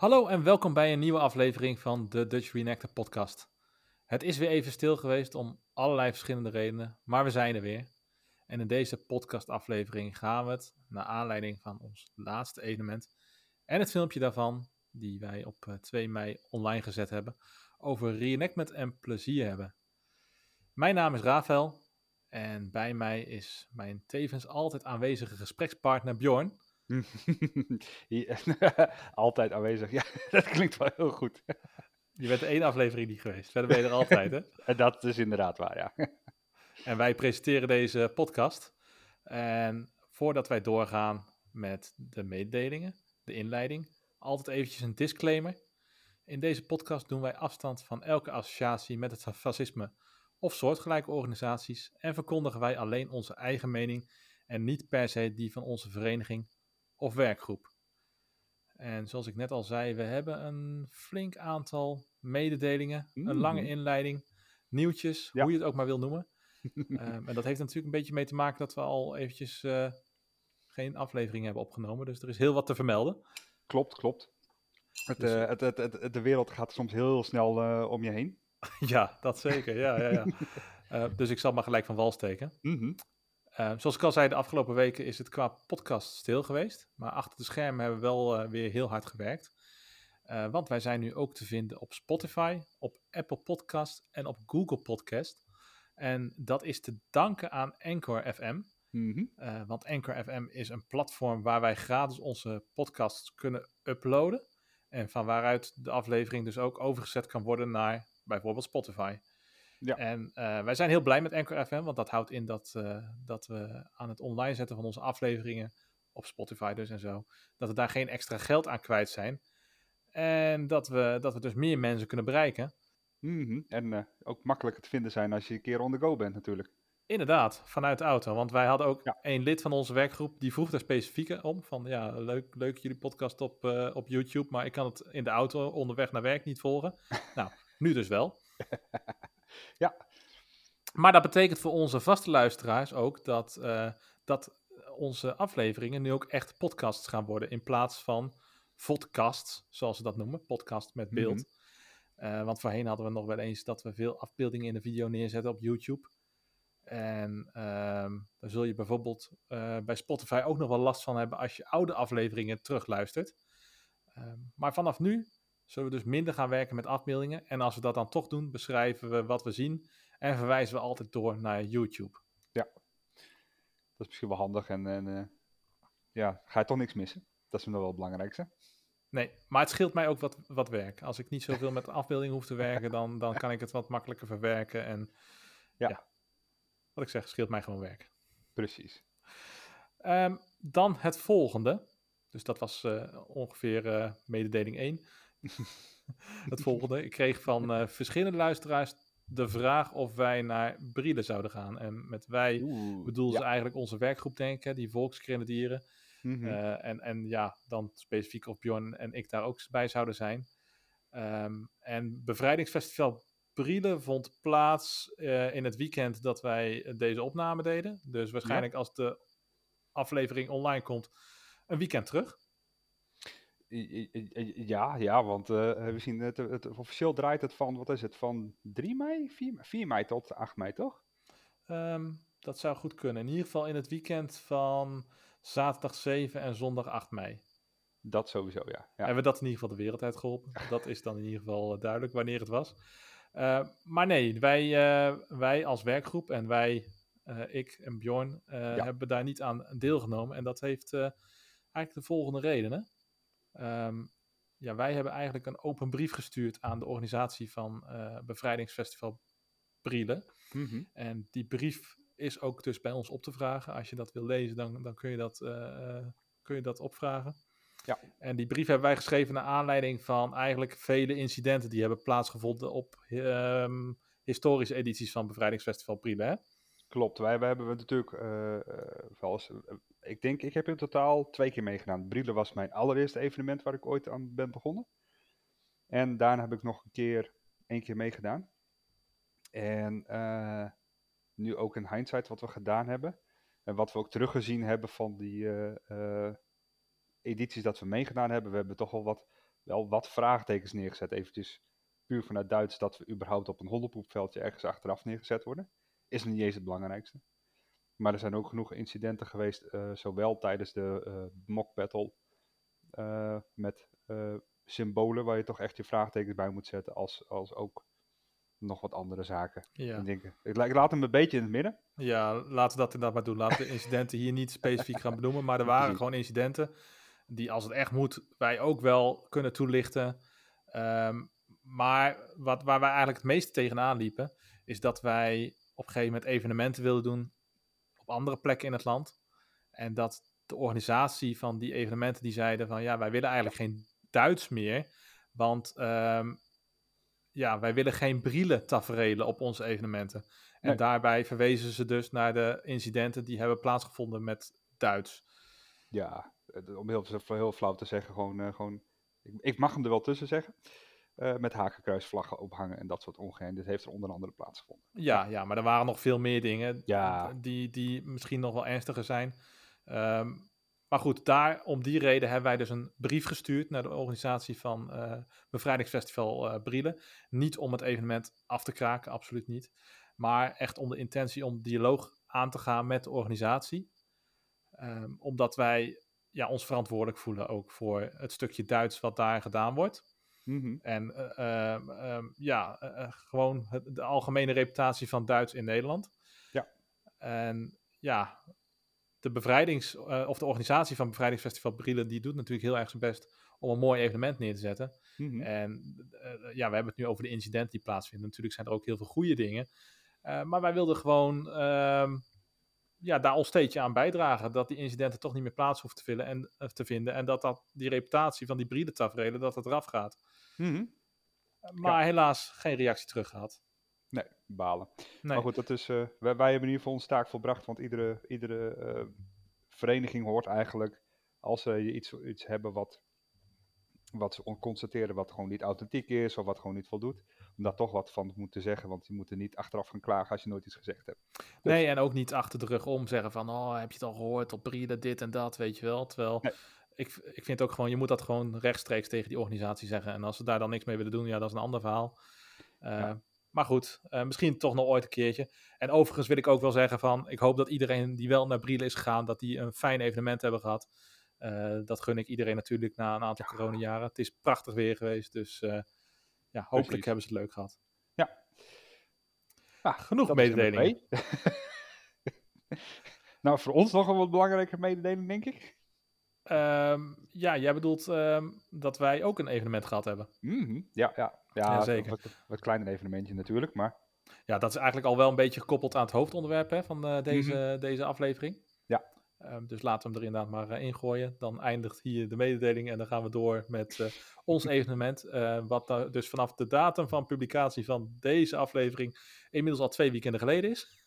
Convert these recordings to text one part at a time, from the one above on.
Hallo en welkom bij een nieuwe aflevering van de Dutch Reenactor podcast. Het is weer even stil geweest om allerlei verschillende redenen, maar we zijn er weer. En in deze podcastaflevering gaan we het, naar aanleiding van ons laatste evenement en het filmpje daarvan, die wij op eh, 2 mei online gezet hebben, over reenactment en plezier hebben. Mijn naam is Rafael en bij mij is mijn tevens altijd aanwezige gesprekspartner Bjorn. Altijd aanwezig. Ja, dat klinkt wel heel goed. Je bent de één aflevering niet geweest, verder ben je er altijd hè. En dat is inderdaad waar, ja. En wij presenteren deze podcast. En voordat wij doorgaan met de mededelingen, de inleiding, altijd eventjes een disclaimer. In deze podcast doen wij afstand van elke associatie met het fascisme of soortgelijke organisaties en verkondigen wij alleen onze eigen mening en niet per se die van onze vereniging of werkgroep. En zoals ik net al zei, we hebben een flink aantal mededelingen, een lange Mhm. inleiding, nieuwtjes, Ja. hoe je het ook maar wil noemen. Ehm, en dat heeft natuurlijk een beetje mee te maken dat we al eventjes eh, geen aflevering hebben opgenomen. Dus er is heel wat te vermelden. Klopt, klopt. Het, Dus- eh, het, het, de wereld gaat soms heel snel eh, om je heen. ja, dat zeker. Ja, ja, ja. Dus ik zal maar gelijk van wal steken. Mhm. Eh, zoals ik al zei, de afgelopen weken is het qua podcast stil geweest. Maar achter de schermen hebben we wel eh, weer heel hard gewerkt. Eh, want wij zijn nu ook te vinden op Spotify, op Apple Podcast en op Google Podcast. En dat is te danken aan Anchor FM. Mhm. Eh, want Anchor FM is een platform waar wij gratis onze podcasts kunnen uploaden. En van waaruit de aflevering dus ook overgezet kan worden naar bijvoorbeeld Spotify. Ja. En eh, wij zijn heel blij met Anchor FM, want dat houdt in dat, eh, dat we aan het online zetten van onze afleveringen op Spotify dus en zo, dat we daar geen extra geld aan kwijt zijn. En dat we, dat we dus meer mensen kunnen bereiken. Mhm. En eh, ook makkelijker te vinden zijn als je een keer on the go bent natuurlijk. Inderdaad, vanuit de auto. Want wij hadden ook Ja. een lid van onze werkgroep die vroeg daar specifiek om. Van ja, leuk, leuk jullie podcast op, op YouTube, maar ik kan het in de auto onderweg naar werk niet volgen. nou, nu dus wel. Ja. Maar dat betekent voor onze vaste luisteraars ook dat, eh, dat onze afleveringen nu ook echt podcasts gaan worden. In plaats van vodcasts, zoals ze dat noemen. Podcast met beeld. Mhm. Eh, want voorheen hadden we nog wel eens dat we veel afbeeldingen in de video neerzetten op YouTube. En ehm daar zul je bijvoorbeeld eh, bij Spotify ook nog wel last van hebben als je oude afleveringen terugluistert. Ehm, maar vanaf nu zullen we dus minder gaan werken met afbeeldingen. En als we dat dan toch doen, beschrijven we wat we zien en verwijzen we altijd door naar YouTube. Dat is misschien wel handig en, en eh, ja, ga je toch niks missen. Dat is nog wel het belangrijkste. Nee, maar het scheelt mij ook wat, wat werk. Als ik niet zoveel met afbeeldingen hoef te werken, dan, dan kan ik het wat makkelijker verwerken. En Ja. ja, wat ik zeg, scheelt mij gewoon werk. Precies. Ehm, dan het volgende. Dus dat was eh, ongeveer eh, mededeling 1. het volgende. Ik kreeg van eh, verschillende luisteraars de vraag of wij naar Brielen zouden gaan. En met wij Oeh, bedoelen ze ja. eigenlijk onze werkgroep, denk ik, die volksgrenadieren. Mhm. Eh, en, en ja, dan specifiek of Bjorn en ik daar ook bij zouden zijn. Ehm, en Bevrijdingsfestival Brielen vond plaats eh, in het weekend dat wij deze opname deden. Dus waarschijnlijk als de aflevering online komt, een weekend terug. Ja, ja, want eh, we zien het, het, officieel draait het van, wat is het, van 3 mei? 4, mei? 4 mei tot 8 mei, toch? Ehm, dat zou goed kunnen. In ieder geval in het weekend van zaterdag 7 en zondag 8 mei. Dat sowieso, ja. ja. Hebben we dat in ieder geval de wereld uit geholpen. Dat is dan in ieder geval eh, duidelijk wanneer het was. Eh, maar nee, wij, eh, wij als werkgroep en wij, eh, ik en Bjorn, eh, Ja. hebben daar niet aan deelgenomen. En dat heeft eh, eigenlijk de volgende redenen. Ehm, ja, wij hebben eigenlijk een open brief gestuurd aan de organisatie van eh, Bevrijdingsfestival Brielen. Mhm. En die brief is ook dus bij ons op te vragen. Als je dat wil lezen, dan, dan kun, je dat, eh, eh, kun je dat opvragen. Ja. En die brief hebben wij geschreven naar aanleiding van eigenlijk vele incidenten die hebben plaatsgevonden op ehm, historische edities van Bevrijdingsfestival Brielen. Klopt, wij, wij hebben natuurlijk eh, ik denk, ik heb in totaal twee keer meegedaan. Brielen was mijn allereerste evenement waar ik ooit aan ben begonnen. En daarna heb ik nog een keer, één keer meegedaan. En eh, nu ook in hindsight wat we gedaan hebben. En wat we ook teruggezien hebben van die eh, eh, edities dat we meegedaan hebben. We hebben toch wel wat wel wat vraagtekens neergezet. Eventjes puur vanuit Duits dat we überhaupt op een hondenpoepveldje ergens achteraf neergezet worden. Is niet eens het belangrijkste. Maar er zijn ook genoeg incidenten geweest, eh, zowel tijdens de uh, mock battle uh, met symbolen waar je toch echt je vraagtekens bij moet zetten, als, als ook nog wat andere zaken. Ja. Ik, denk, ik, ik laat hem een beetje in het midden. Ja, laten we dat inderdaad maar doen. Laten we de incidenten hier niet specifiek gaan benoemen, maar er waren gewoon incidenten die als het echt moet, wij ook wel kunnen toelichten. Um, maar wat, waar wij eigenlijk het meeste tegenaan liepen, is dat wij op een gegeven moment evenementen wilden doen andere plekken in het land. En dat de organisatie van die evenementen die zeiden van ja, wij willen eigenlijk geen Duits meer, want um, ja, wij willen geen brielen taferelen op onze evenementen. En daarbij verwezen ze dus naar de incidenten die hebben plaatsgevonden met Duits. Ja, om heel, heel flauw te zeggen, gewoon, uh, gewoon ik, ik, mag hem er wel tussen zeggen. Uh, met hakenkruisvlaggen ophangen en dat soort ongein. Dit heeft er onder andere plaatsgevonden. Ja, ja, maar er waren nog veel meer dingen ja. die, die misschien nog wel ernstiger zijn. Um, maar goed, daar, om die reden hebben wij dus een brief gestuurd naar de organisatie van uh, Bevrijdingsfestival uh, Brielen. Niet om het evenement af te kraken, absoluut niet. Maar echt om de intentie om dialoog aan te gaan met de organisatie. Um, omdat wij ja, ons verantwoordelijk voelen ook voor het stukje Duits wat daar gedaan wordt. Mm -hmm. En uh, um, ja, gewoon het, de algemene reputatie van Duits in Nederland. Ja. En ja, de bevrijdings, of de organisatie van Bevrijdingsfestival Brielen, die doet natuurlijk heel erg zijn best om een mooi evenement neer te zetten. Mm -hmm. En ja, we hebben het nu over de incidenten die plaatsvinden. Natuurlijk zijn er ook heel veel goede dingen. Maar wij wilden gewoon ehm, ja, daar ons steentje aan bijdragen. Dat die incidenten toch niet meer plaats hoeven te, en, te vinden. En dat, dat die reputatie van die Brielen dat het eraf gaat. Mm -hmm. Maar ja. helaas geen reactie terug gehad. Nee, balen. Maar goed, dat is, uh, wij, wij, hebben in ieder geval ons taak volbracht, want iedere, iedere uh, vereniging hoort eigenlijk, als ze iets, iets hebben wat, wat ze constateren wat gewoon niet authentiek is, of wat gewoon niet voldoet, om daar toch wat van moeten zeggen, want je moet er niet achteraf gaan klagen als je nooit iets gezegd hebt. Dus... Nee, en ook niet achter de rug om zeggen van, oh, heb je het al gehoord op Brieden, dit en dat, weet je wel. Terwijl... Nee. Ik, ik vind ook gewoon, je moet dat gewoon rechtstreeks tegen die organisatie zeggen. En als ze daar dan niks mee willen doen, ja, dat is een ander verhaal. Ja. Maar goed, uh, misschien toch nog ooit een keertje. En overigens wil ik ook wel zeggen van, ik hoop dat iedereen die wel naar Brielen is gegaan, dat die een fijn evenement hebben gehad. Uh, dat gun ik iedereen natuurlijk na een aantal ja. coronajaren. Het is prachtig weer geweest, dus uh, ja, hopelijk Precies. hebben ze het leuk gehad. Ja. ja genoeg mededelingen. nou, voor ons nog een wat belangrijke mededeling, denk ik. Um, ja, jij bedoelt um, dat wij ook een evenement gehad hebben. Mm -hmm. Ja, ja. Ja, ja zeker. Wat, wat kleiner evenementje natuurlijk, maar... Ja, dat is eigenlijk al wel een beetje gekoppeld aan het hoofdonderwerp hè, van uh, deze, mm -hmm. deze aflevering. Um, dus laten we hem er inderdaad maar uh, ingooien. Dan eindigt hier de mededeling en dan gaan we door met uh, ons evenement. wat dus vanaf de datum van publicatie van deze aflevering inmiddels al twee weekenden geleden is.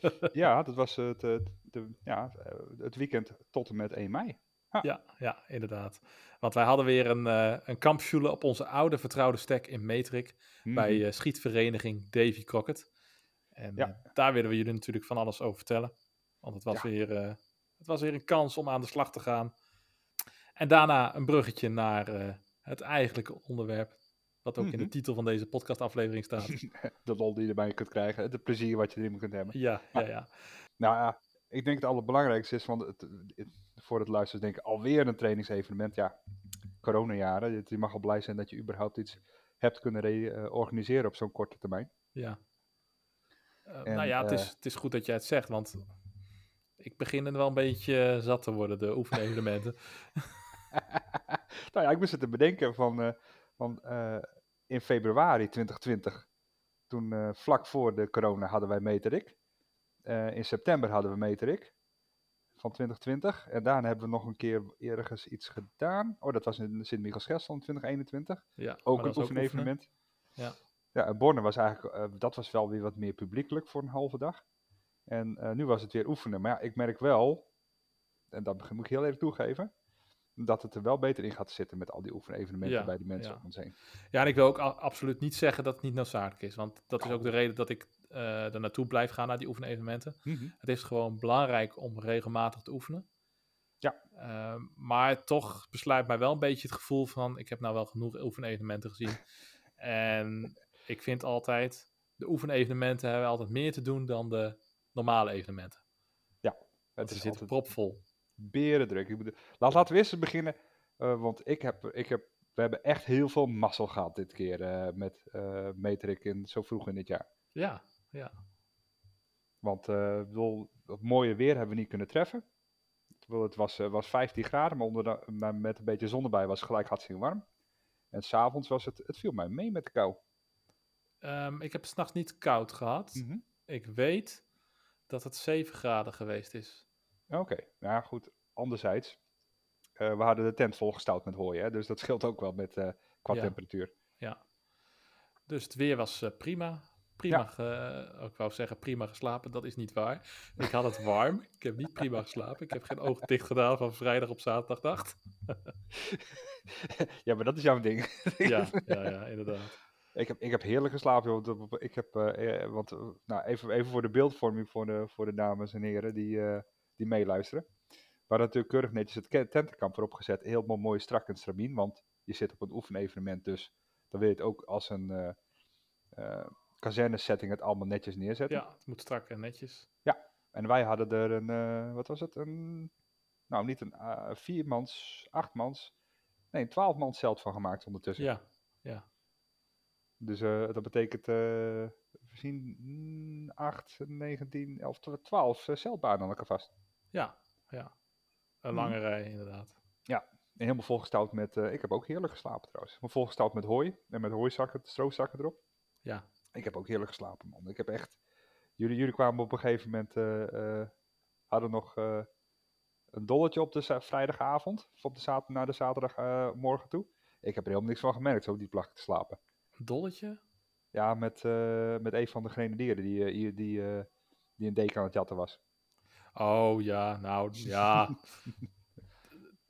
ja, dat was het, de, ja, het weekend tot en met 1 mei. Ha. Ja, ja, inderdaad. Want wij hadden weer een, een op onze oude vertrouwde stek in Metrik. Mm. Bij uh, schietvereniging Davy Crockett. En ja. daar willen we jullie natuurlijk van alles over vertellen. Want het was, ja. weer, het was weer een kans om aan de slag te gaan. En daarna een bruggetje naar het eigenlijke onderwerp. Wat ook mm -hmm. in de mhm. titel van deze podcastaflevering staat. de lol die je erbij kunt krijgen. Het plezier wat je erin kunt hebben. Ja, ja, ja. Nou ja, ik denk het allerbelangrijkste is, want het, het, voor het luisteren denken, alweer een trainingsevenement. Ja, coronajaren. Je mag al blij zijn dat je überhaupt iets hebt kunnen uh, organiseren op zo'n korte termijn. Ja. Uh, en, nou ja, het is, het is goed dat jij het zegt, want ik begin er wel een beetje zat te worden, de oefenevenementen. nou ja, ik moest het te bedenken van, van in februari 2020, toen vlak voor de corona hadden wij Meterik. in september hadden we Meterik van 2020. En daarna hebben we nog een keer ergens iets gedaan. Oh, dat was in Sint-Michiels-Gestel in 2021. Ja, ook een oefenevenement. Ja. Ja, en Borne was eigenlijk, uh, dat was wel weer wat meer publiekelijk voor een halve dag. En uh, nu was het weer oefenen. Maar ja, ik merk wel, en dat moet ik heel even toegeven, dat het er wel beter in gaat zitten met al die oefenevenementen ja, bij die mensen ja. om ons heen. Ja, en ik wil ook absoluut niet zeggen dat het niet noodzakelijk is. Want dat is ook de reden dat ik uh, er naartoe blijf gaan naar die oefenevenementen. Mm -hmm. Het is gewoon belangrijk om regelmatig te oefenen. Ja. Ehm, maar toch besluit mij wel een beetje het gevoel van, ik heb nou wel genoeg oefenevenementen gezien. en ik vind altijd, de oefenevenementen hebben altijd meer te doen dan de normale evenementen. Het Ze is zitten altijd propvol. berendruk. Ik bedoel, laat, laten we eerst eens beginnen, eh, want ik heb, ik heb, we hebben echt heel veel mazzel gehad dit keer eh, met eh Metrik in, zo vroeg in dit jaar. Ja, ja. Want bedoel, het mooie weer hebben we niet kunnen treffen. Het was, was 15 graden, maar, onder de- maar met een beetje zon erbij was het gelijk hartstikke warm. En s'avonds was het, het viel mij mee met de kou. Ehm, ik heb het s'nachts niet koud gehad. Mhm. Ik weet dat het 7 graden geweest is. Oké, nou goed. Anderzijds, eh, we hadden de tent volgestouwd met hooi, hè, dus dat scheelt ook wel met, eh, qua Ja. temperatuur. Ja. Dus het weer was eh, prima. Prima, ik wou zeggen prima geslapen, dat is niet waar. Ik had het warm, ik heb niet prima geslapen. Ik heb geen ogen dicht gedaan van vrijdag op zaterdagnacht. ja, maar dat is jouw ding. Ja, ja, ja, inderdaad. Ik heb, ik heb heerlijk geslapen. joh. want, Ik heb, eh, eh, want, eh, nou, even, even voor de beeldvorming voor de, voor de dames en heren die, die meeluisteren. We hadden natuurlijk keurig netjes het tentenkamp erop gezet. Helemaal mooi strak en stramien, want je zit op een oefenevenement. Dus dan wil je het ook als een kazernesetting het allemaal netjes neerzetten. Ja, het moet strak en netjes. En wij hadden er een, wat was het? Een, nou, niet een viermans, achtmans, nee, een twaalfmans zeld van gemaakt ondertussen. Ja, ja. Dus eh, dat betekent, eh we zien mm, 8, 19, 11, 12 uh, zeldbanen aan elkaar vast. Ja, ja. Een lange rij, inderdaad. En helemaal volgestouwd met, eh, ik heb ook heerlijk geslapen trouwens. Maar volgestouwd met hooi en met hooizakken, stroozakken erop. Ja, Ik heb ook heerlijk geslapen man. Ik heb echt, jullie, jullie kwamen op een gegeven moment, hadden nog een dolletje op de vrijdagavond, of op de zaterdag, naar de zaterdagmorgen toe. Ik heb er helemaal niks van gemerkt, zo diep lag ik te slapen. Een dolletje. Ja, met, eh, met een van de grenadieren die, eh, die, die, eh, die een deken aan het jatten was. Oh ja, nou ja.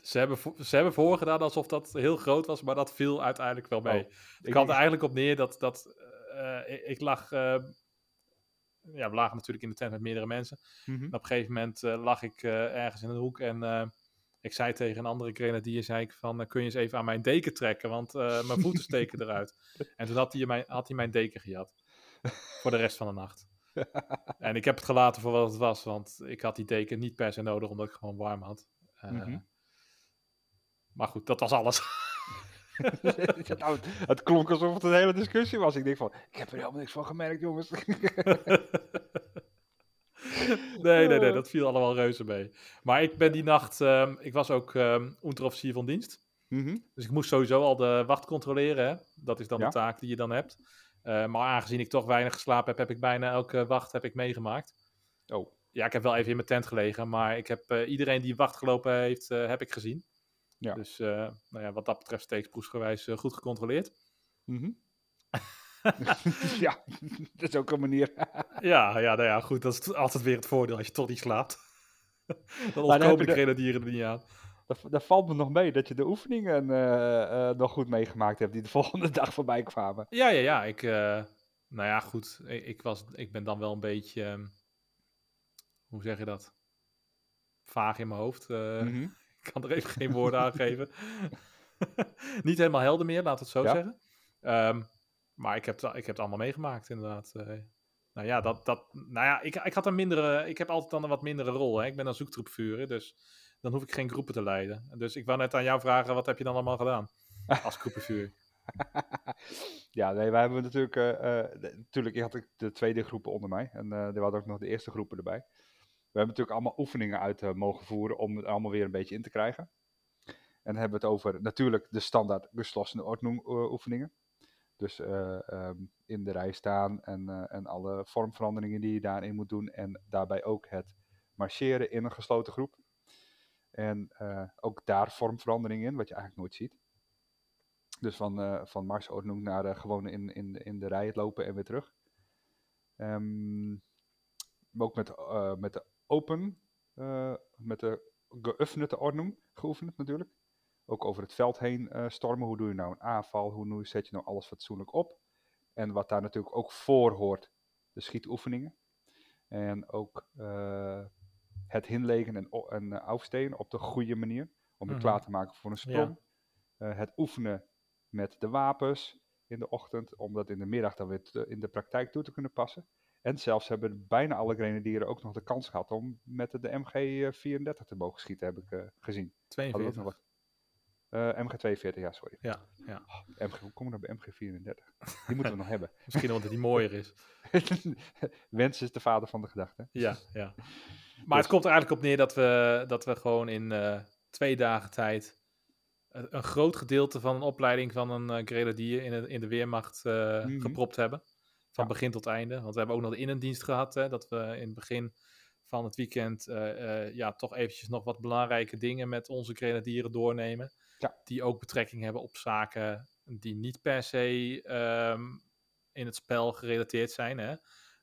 ze, hebben ze hebben voorgedaan alsof dat heel groot was, maar dat viel uiteindelijk wel mee. Oh, ik- kwam er eigenlijk op neer dat, dat eh, ik, ik lag... eh, ja, we lagen natuurlijk in de tent met meerdere mensen. Mhm. En op een gegeven moment eh, lag ik eh, ergens in een hoek en eh, ik zei tegen een andere grenadier, zei ik van, eh, kun je eens even aan mijn deken trekken, want eh, mijn voeten steken eruit. En toen had hij, mijn, had hij mijn deken gejat. Voor de rest van de nacht. En ik heb het gelaten voor wat het was, want ik had die deken niet per se nodig, omdat ik gewoon warm had. Eh, Mhm. Maar goed, dat was alles. nou, het, het klonk alsof het een hele discussie was. Ik denk van, ik heb er helemaal niks van gemerkt, jongens. nee, nee, nee, dat viel allemaal reuze mee. Maar ik ben die nacht, ehm, ik was ook um, onderofficier van dienst. Mhm. Dus ik moest sowieso al de wacht controleren. Hè? Dat is dan Ja. de taak die je dan hebt. Uh, maar aangezien ik toch weinig geslapen heb, heb ik bijna elke wacht heb ik meegemaakt. Oh. Ja, ik heb wel even in mijn tent gelegen, maar ik heb uh, iedereen die wacht gelopen heeft, uh, heb ik gezien. Ja. Dus nou ja, wat dat betreft steeksproesgewijs goed gecontroleerd. Mhm. ja, dat is ook een manier. ja, ja, nou ja, goed. Dat is altijd weer het voordeel als je toch niet slaapt. dan ontkomen de grenadieren er niet aan. Daar valt me nog mee dat je de oefeningen uh, uh, nog goed meegemaakt hebt die de volgende dag voorbij kwamen. Ja, ja, ja. Ik, uh, nou ja, goed. Ik, ik, was, ik ben dan wel een beetje, um, hoe zeg je dat? Vaag in mijn hoofd. Mm -hmm. Ik kan er even geen woorden aan geven. Niet helemaal helder meer, laat het zo ja? zeggen. Um, maar ik heb, ik heb het allemaal meegemaakt, inderdaad. Uh, nou ja, dat, dat, nou ja ik, ik had een mindere, ik heb altijd dan een wat mindere rol. Hè? Ik ben een zoektroepvuurder, dus dan hoef ik geen groepen te leiden. Dus ik wou net aan jou vragen, wat heb je dan allemaal gedaan als groepenvuur? ja, nee, wij hebben natuurlijk, uh, uh, natuurlijk had ik de tweede groepen onder mij en er hadden ook nog de eerste groepen erbij. We hebben natuurlijk allemaal oefeningen uit mogen voeren om het allemaal weer een beetje in te krijgen. En dan hebben we het over natuurlijk de standaard gesloten oefeningen. Dus uh, um, in de rij staan en, uh, en alle vormveranderingen die je daarin moet doen. En daarbij ook het marcheren in een gesloten groep. En uh, ook daar vormveranderingen in, wat je eigenlijk nooit ziet. Dus van, van naar gewoon in, in, in de rij het lopen en weer terug. Um, ook met, met de open, met de geöffnete ordnung geoefend natuurlijk. Ook over het veld heen uh, stormen. Hoe doe je nou een aanval? Hoe nu zet je nou alles fatsoenlijk op? En wat daar natuurlijk ook voor hoort, de schietoefeningen. En ook uh, het hinlegen en, en eh, aufstehen op de goede manier. Om je Mhm. klaar te maken voor een sprong. Eh, het oefenen met de wapens in de ochtend. Om dat in de middag dan weer te- in de praktijk toe te kunnen passen. En zelfs hebben bijna alle grenadieren ook nog de kans gehad om met de MG34 te mogen schieten, heb ik eh, gezien. Hadden we ook 42. nog wat. Eh, MG42, ja, sorry. Ja, ja. MG, hoe kom ik nou bij MG34? Die moeten we nog hebben. Misschien omdat die mooier is. Wens is de vader van de gedachte. Ja, ja. Maar het komt er eigenlijk op neer dat we, dat we gewoon in eh, twee dagen tijd eh, een groot gedeelte van een opleiding van een grenadier in de, in de Weermacht Mhm. gepropt hebben. Van Ja. begin tot einde. Want we hebben ook nog de innendienst gehad. Hè, dat we in het begin van het weekend ja, toch eventjes nog wat belangrijke dingen met onze grenadieren doornemen. Ja. Die ook betrekking hebben op zaken die niet per se ehm, in het spel gerelateerd zijn. Hè?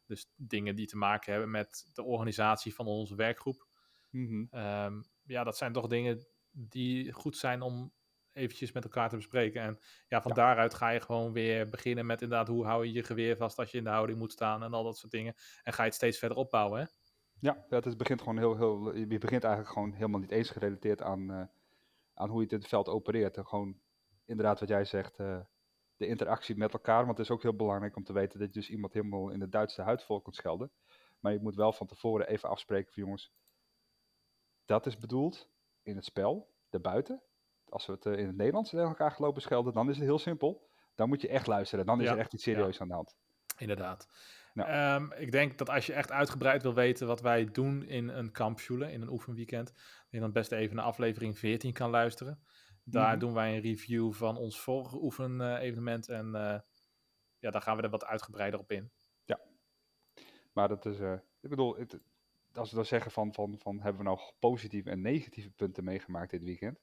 Dus dingen die te maken hebben met de organisatie van onze werkgroep. Mhm. Ehm, ja, dat zijn toch dingen die goed zijn om eventjes met elkaar te bespreken. En ja, van Ja. daaruit ga je gewoon weer beginnen met inderdaad hoe hou je je geweer vast als je in de houding moet staan en al dat soort dingen. En ga je het steeds verder opbouwen, hè? Ja, is- begint gewoon heel, heel, je begint eigenlijk gewoon helemaal niet eens gerelateerd aan, eh, aan hoe je het veld opereert. En gewoon inderdaad wat jij zegt, eh, de interactie met elkaar. Want het is ook heel belangrijk om te weten dat je dus iemand helemaal in de Duitse huidvolk kunt schelden. Maar je moet wel van tevoren even afspreken van jongens, dat is bedoeld in het spel, daarbuiten. Als we het eh, in het Nederlands tegen elkaar gelopen schelden, dan is het heel simpel. Dan moet je echt luisteren, dan is Ja, er echt iets ja. serieus aan de hand. Inderdaad. Ja. Ehm, ik denk dat als je echt uitgebreid wil weten wat wij doen in een kampschule, in een oefenweekend, dat je dan best even naar aflevering 14 kan luisteren. Daar Mhm. doen wij een review van ons vorige oefenevenement en eh, ja, daar gaan we er wat uitgebreider op in. Maar dat is, eh, ik bedoel, het, als we dan zeggen van, van, van hebben we nou positieve en negatieve punten meegemaakt dit weekend.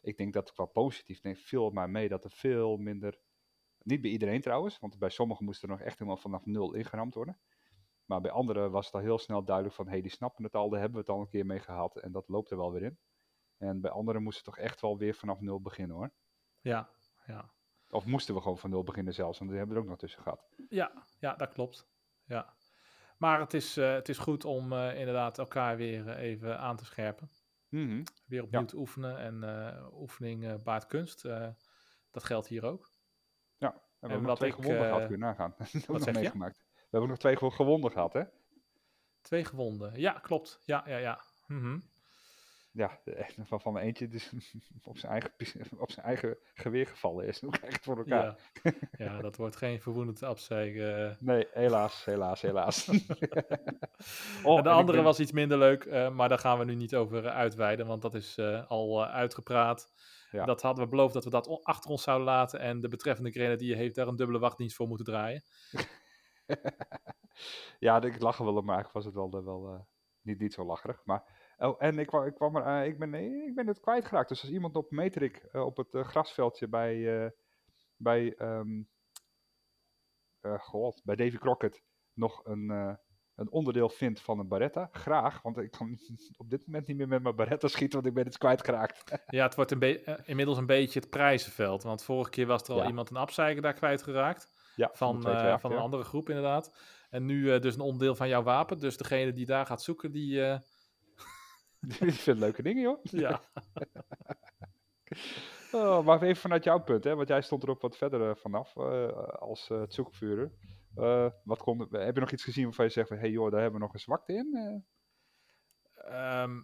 Ik denk dat qua positief neemt veel maar mee dat er veel minder, niet bij iedereen trouwens, want bij sommigen moest er nog echt helemaal vanaf nul ingeramd worden. Maar bij anderen was het al heel snel duidelijk van, hé, hey, die snappen het al, daar hebben we het al een keer mee gehad en dat loopt er wel weer in. En bij anderen moesten toch echt wel weer vanaf nul beginnen hoor. Ja, ja. Of moesten we gewoon van nul beginnen zelfs, want die hebben we er ook nog tussen gehad. Ja, ja, dat klopt. Ja. Maar het is, eh, het is goed om eh, inderdaad elkaar weer eh, even aan te scherpen. Mhm. Weer opnieuw Ja. te oefenen en oefening baart kunst. dat geldt hier ook. Ja, en we En hebben nog twee ik, gewonden gehad, eh, kun je nagaan. Dat hebben we nog meegemaakt. We hebben nog twee gewo- gewonden gehad, hè? Twee gewonden. Ja, klopt. Ja, ja, ja. Mhm. Ja, de- echt van, van eentje dus op, zijn eigen, op zijn eigen geweer gevallen is. Hoe krijg je het voor elkaar? Ja. ja, dat wordt geen verwoedend afzeigen. Nee, helaas, helaas, helaas. oh, en de andere ben- was iets minder leuk, eh, maar daar gaan we nu niet over eh, uitweiden, want dat is eh, al eh, uitgepraat. Ja. Dat hadden we beloofd dat we dat achter ons zouden laten en de betreffende grenadier heeft daar een dubbele wachtdienst voor moeten draaien. ja, ik lachen wel, maar eigenlijk was het wel, eh, wel eh, niet, niet zo lacherig. Maar, oh, en ik, kwam, ik, kwam er, eh, ik, ben, nee, ik ben het kwijtgeraakt. Dus als iemand op Metrik eh, op het grasveldje bij, bij, ehm, eh, god, bij Davy Crockett nog een, een onderdeel vindt van een Baretta, graag. Want ik kan op dit moment niet meer met mijn Baretta schieten, want ik ben het kwijtgeraakt. Ja, het wordt een eh, inmiddels een beetje het prijzenveld, want vorige keer was er al Ja. iemand een afzeiker daar kwijtgeraakt. ja, Van, de eh, 228, van een ja. andere groep inderdaad. En nu eh, dus een onderdeel van jouw wapen, dus degene die daar gaat zoeken, die... Die vindt leuke dingen, joh. ja. Oh, maar even vanuit jouw punt, hè, want jij stond er ook wat verder vanaf als uh, zoekvuurder. Eh, wat kon, heb je nog iets gezien waarvan je zegt van, hey, joh, daar hebben we nog een zwakte in? Eh, Ehm,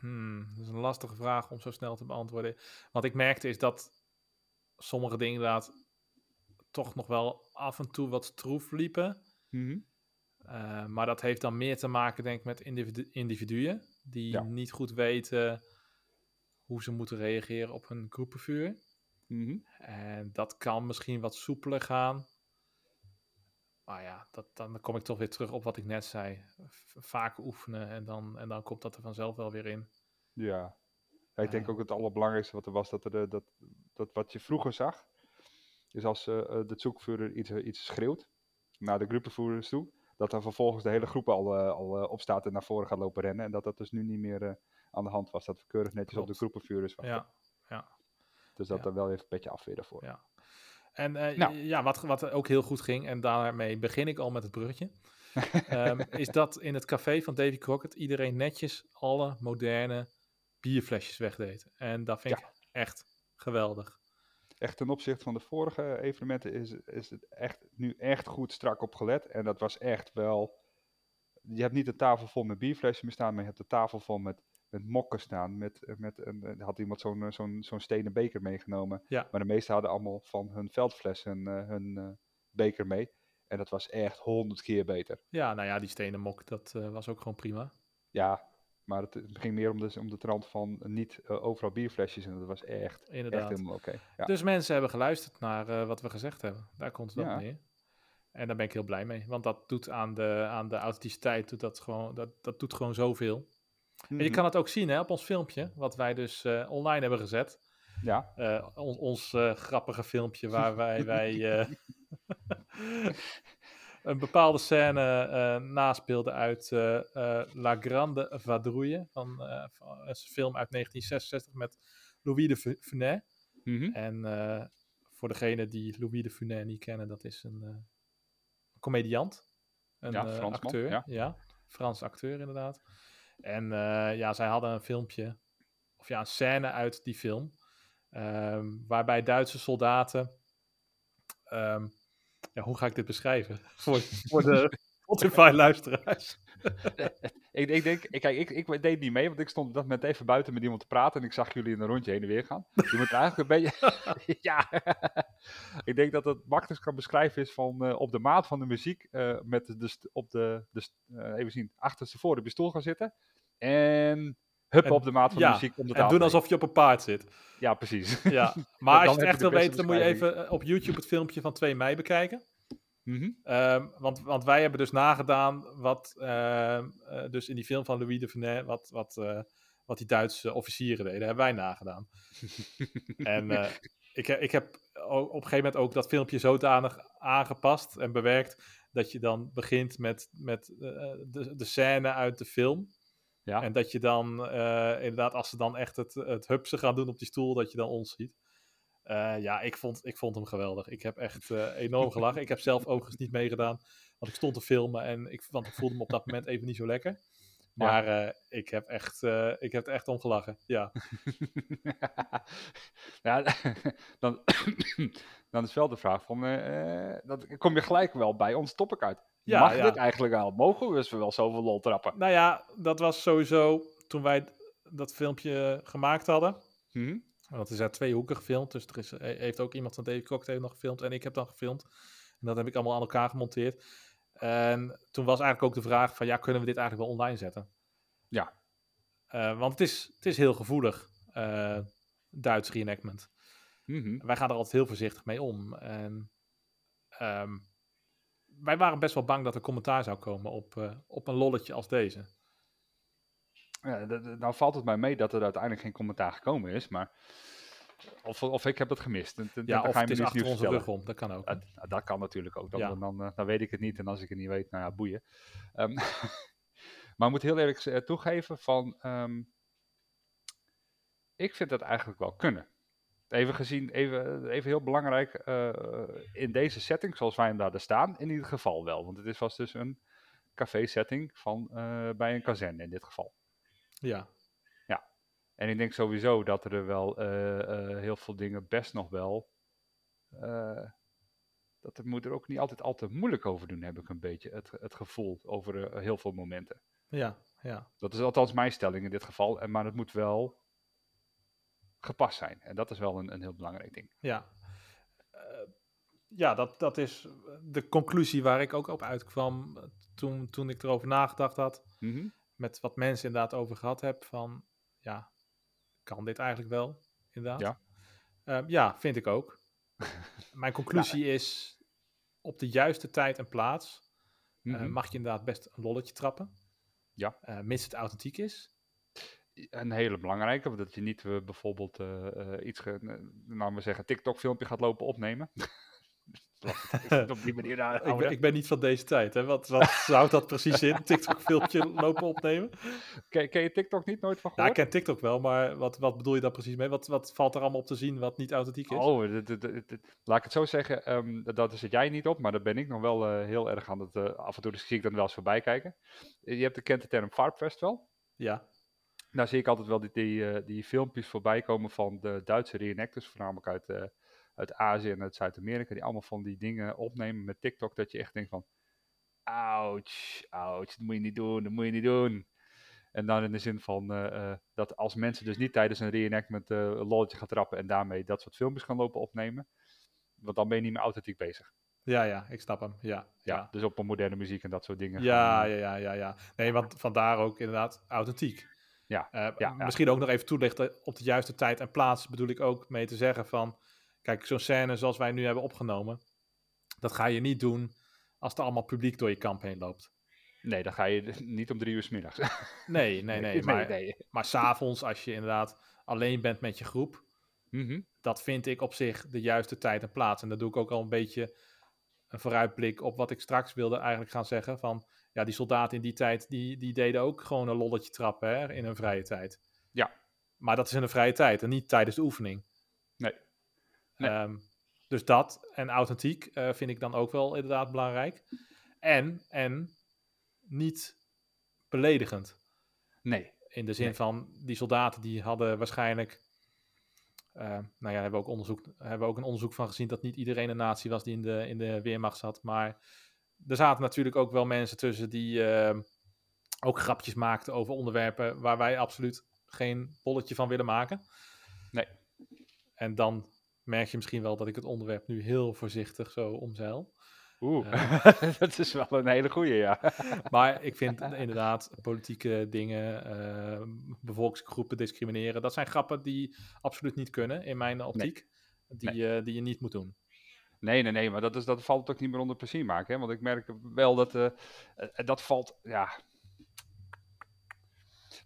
hmm, dat is een lastige vraag om zo snel te beantwoorden. Wat ik merkte is dat sommige dingen inderdaad toch nog wel af en toe wat stroef liepen. mhm. Uh, maar dat heeft dan meer te maken, denk ik, met individu individuen die Ja. niet goed weten hoe ze moeten reageren op hun groepenvuur. Mhm. En dat kan misschien wat soepeler gaan. Maar ja, dat, dan kom ik toch weer terug op wat ik net zei. Vaak oefenen en dan, en dan komt dat er vanzelf wel weer in. Ja. ja. Ik denk Ja. ook het allerbelangrijkste wat er was, dat, er, eh, dat, dat wat je vroeger zag, is als eh, eh, de zoekvoerder iets, eh, iets schreeuwt naar de groepenvoerders toe, dat dan vervolgens de hele groep al, eh, al eh, opstaat en naar voren gaat lopen rennen. En dat dat dus nu niet meer eh, aan de hand was. Dat we keurig netjes op de Klopt. groepenvuurders wachten. Ja, ja, Dus dat ja. er wel even een beetje af weer daarvoor. ja. En eh, Nou. ja, wat, wat ook heel goed ging, en daarmee begin ik al met het bruggetje. ehm, is dat in het café van Davy Crockett iedereen netjes alle moderne bierflesjes wegdeed. En dat vind ik echt geweldig. Echt ten opzichte van de vorige evenementen is, is het echt, nu echt goed strak op gelet. En dat was echt wel... Je hebt niet een tafel vol met bierflesjes meer staan, maar je hebt de tafel vol met met mokken staan. Met, met een, had iemand zo'n zo'n zo'n stenen beker meegenomen. Ja. Maar de meesten hadden allemaal van hun veldflessen uh, hun beker mee. En dat was echt honderd keer beter. Ja, nou ja, die stenen mok, dat uh, was ook gewoon prima. Ja, maar het, ging meer om de, om de trant van niet overal bierflesjes. En dat was echt, Inderdaad. echt helemaal oké. Okay. Ja. Dus mensen hebben geluisterd naar wat we gezegd hebben. Daar komt het wel neer. En daar ben ik heel blij mee. Want dat doet aan de, aan de authenticiteit, doet dat, gewoon, dat, dat doet gewoon zoveel. En je kan het ook zien hè, op ons filmpje, wat wij dus uh, online hebben gezet. Ja. Uh, on, ons uh, grappige filmpje waar wij, wij een bepaalde scène naspeelden uit La Grande Vadrouille, van, van, een film uit 1966 met Louis de Funès. Mm -hmm. En voor degene die Louis de Funès niet kennen, dat is een comediant, een ja, acteur. Ja. ja, Frans acteur inderdaad. En uh, ja, zij hadden een filmpje, of ja, een scène uit die film, um, waarbij Duitse soldaten, um, ja, hoe ga ik dit beschrijven? Voor, voor de Spotify-luisteraars? ik, ik denk, ik, kijk, ik, ik deed niet mee, want ik stond dat moment even buiten met iemand te praten en ik zag jullie in een rondje heen en weer gaan. Je moet eigenlijk een beetje, ja, ik denk dat het makkelijkst kan beschrijven is van uh, op de maat van de muziek uh, met de, op de, de uh, even zien, achterstevoren op je stoel gaan zitten en huppen En- op de maat van ja, de muziek om de En doen alsof je op een paard zit. Ja, precies. Ja, maar als je het echt wil de weten, dan moet je even eh, op YouTube het filmpje van 2 mei bekijken. Mhm. Ehm, want, want wij hebben dus nagedaan wat, ehm, eh, dus in die film van Louis de Funès, wat, wat, eh, wat die Duitse officieren deden, hebben wij nagedaan. en eh, ik, ik heb op een gegeven moment ook dat filmpje zodanig aangepast en bewerkt, dat je dan begint met, met de, de scène uit de film. Ja. En dat je dan, inderdaad, als ze dan echt het, het hupsen gaan doen op die stoel, dat je dan ons ziet. Eh, ja, ik vond, ik vond hem geweldig. Ik heb echt eh, enorm gelachen. Ik heb zelf overigens niet meegedaan, want ik stond te filmen en ik, want ik voelde me op dat moment even niet zo lekker. Maar eh, ik, heb echt, ik heb er echt om gelachen. Ja, ja, dan, dan is wel de vraag van, dat kom je gelijk wel bij ons topic uit. Ja, Mag ja. dit eigenlijk wel? Mogen we dus wel zoveel lol trappen? nou ja, dat was sowieso toen wij dat filmpje gemaakt hadden. Mhm. Want er zijn twee hoeken gefilmd, dus er is, heeft ook iemand van David Cocktail nog gefilmd en ik heb dan gefilmd. En dat heb ik allemaal aan elkaar gemonteerd. En toen was eigenlijk ook de vraag van, ja, kunnen we dit eigenlijk wel online zetten? Ja. Eh, want het is, het is heel gevoelig, eh, Duits reenactment. Mhm. Wij gaan er altijd heel voorzichtig mee om. En ehm, wij waren best wel bang dat er commentaar zou komen op, eh, op een lolletje als deze. Ja, nou valt het mij mee dat er uiteindelijk geen commentaar gekomen is, maar of, of ik heb het gemist. Dan- dan- Ja, dan of ga je het is achter onze rug om, dat kan ook. Nou, dat kan natuurlijk ook. Dan, Ja. dan, dan, eh, dan weet ik het niet. En als ik het niet weet, nou ja, boeien. Ehm, maar ik moet heel eerlijk eh, toegeven van... ehm, ik vind dat eigenlijk wel kunnen. Even gezien, even, even heel belangrijk, eh, in deze setting, zoals wij hem daar staan, in ieder geval wel. Want het is, was dus een café-setting van, eh, bij een kazerne in dit geval. Ja, En ik denk sowieso dat er wel eh, eh, heel veel dingen best nog wel. eh, dat er moet er ook niet altijd al te moeilijk over doen, heb ik een beetje het, het gevoel over heel veel momenten. ja, ja. Dat is althans mijn stelling in dit geval, en, maar het moet wel gepast zijn. En dat is wel een, een heel belangrijk ding. Ja, ja dat, dat is de conclusie waar ik ook op uitkwam toen, toen ik erover nagedacht had. Mhm. Met wat mensen inderdaad over gehad heb. Van ja, kan dit eigenlijk wel? Inderdaad. Ja. Ehm, ja, vind ik ook. Mijn conclusie is op de juiste tijd en plaats eh, Mhm. mag je inderdaad best een lolletje trappen. Ja. Eh, mits het authentiek is. Een hele belangrijke, want dat je niet eh, bijvoorbeeld iets, laten we zeggen, TikTok-filmpje gaat lopen opnemen. op die manier aan ik, ben, ik ben niet van deze tijd. Hè? Wat, wat zou dat precies in? TikTok-filmpje lopen opnemen? Ken, ken, je TikTok niet nooit van gehoord? Ja, ik ken TikTok wel, maar wat, wat bedoel je daar precies mee? Wat, wat valt er allemaal op te zien wat niet authentiek is? Oh, laat ik het zo zeggen. Um, dat zit jij niet op, maar daar ben ik nog wel uh, heel erg aan het... Uh, af en toe zie ik dan wel eens voorbij kijken. Je hebt de, de term Farpfest wel? Ja. Daar zie ik altijd wel die, die, uh, die filmpjes voorbij komen van de Duitse reenactors, voornamelijk uit uit Azië en uit Zuid-Amerika, die allemaal van die dingen opnemen met TikTok, dat je echt denkt van, ouch, ouch, dat moet je niet doen, dat moet je niet doen. En dan in de zin van uh, dat als mensen dus niet tijdens een reenactment uh, een lolletje gaan trappen en daarmee dat soort filmpjes gaan lopen opnemen, want dan ben je niet meer authentiek bezig. Ja, ja, ik snap hem. Ja, ja, ja. dus op een moderne muziek en dat soort dingen. Ja, gaan, ja, ja, ja, ja. Nee, want vandaar ook inderdaad authentiek. Ja, ja, ja, Misschien ook nog even toelichten op de juiste tijd en plaats bedoel ik ook mee te zeggen van Kijk, zo'n scène zoals wij nu hebben opgenomen, dat ga je niet doen als er allemaal publiek door je kamp heen loopt. Nee, dan ga je niet om drie uur s middags. Nee, nee, nee. maar, nee. maar s'avonds, als je inderdaad alleen bent met je groep, mhm. dat vind ik op zich de juiste tijd en plaats. En dat doe ik ook al een beetje een vooruitblik op wat ik straks wilde eigenlijk gaan zeggen. Van ja, die soldaten in die tijd, die, die deden ook gewoon een lolletje trappen hè, in hun vrije tijd. Ja. Maar dat is in een vrije tijd en niet tijdens de oefening. Nee. Ehm, dus dat en authentiek uh, vind ik dan ook wel inderdaad belangrijk. En, en niet beledigend. Nee. In de zin van die soldaten die hadden waarschijnlijk. Uh, nou ja, hebben we, ook onderzoek, hebben ook een onderzoek van gezien dat niet iedereen een natie was die in de, in de Weermacht zat. Maar er zaten natuurlijk ook wel mensen tussen die uh, ook grapjes maakten over onderwerpen waar wij absoluut geen bolletje van willen maken. Nee. En dan merk je misschien wel dat ik het onderwerp nu heel voorzichtig zo omzeil. Oeh, uh, dat is wel een hele goeie, ja. maar ik vind inderdaad politieke dingen, uh, bevolkingsgroepen discrimineren, dat zijn grappen die absoluut niet kunnen in mijn optiek. Die, nee. uh, die je niet moet doen. Nee, nee, nee, maar dat, is, dat valt ook niet meer onder plezier maken. Hè? Want ik merk wel dat dat valt, ja,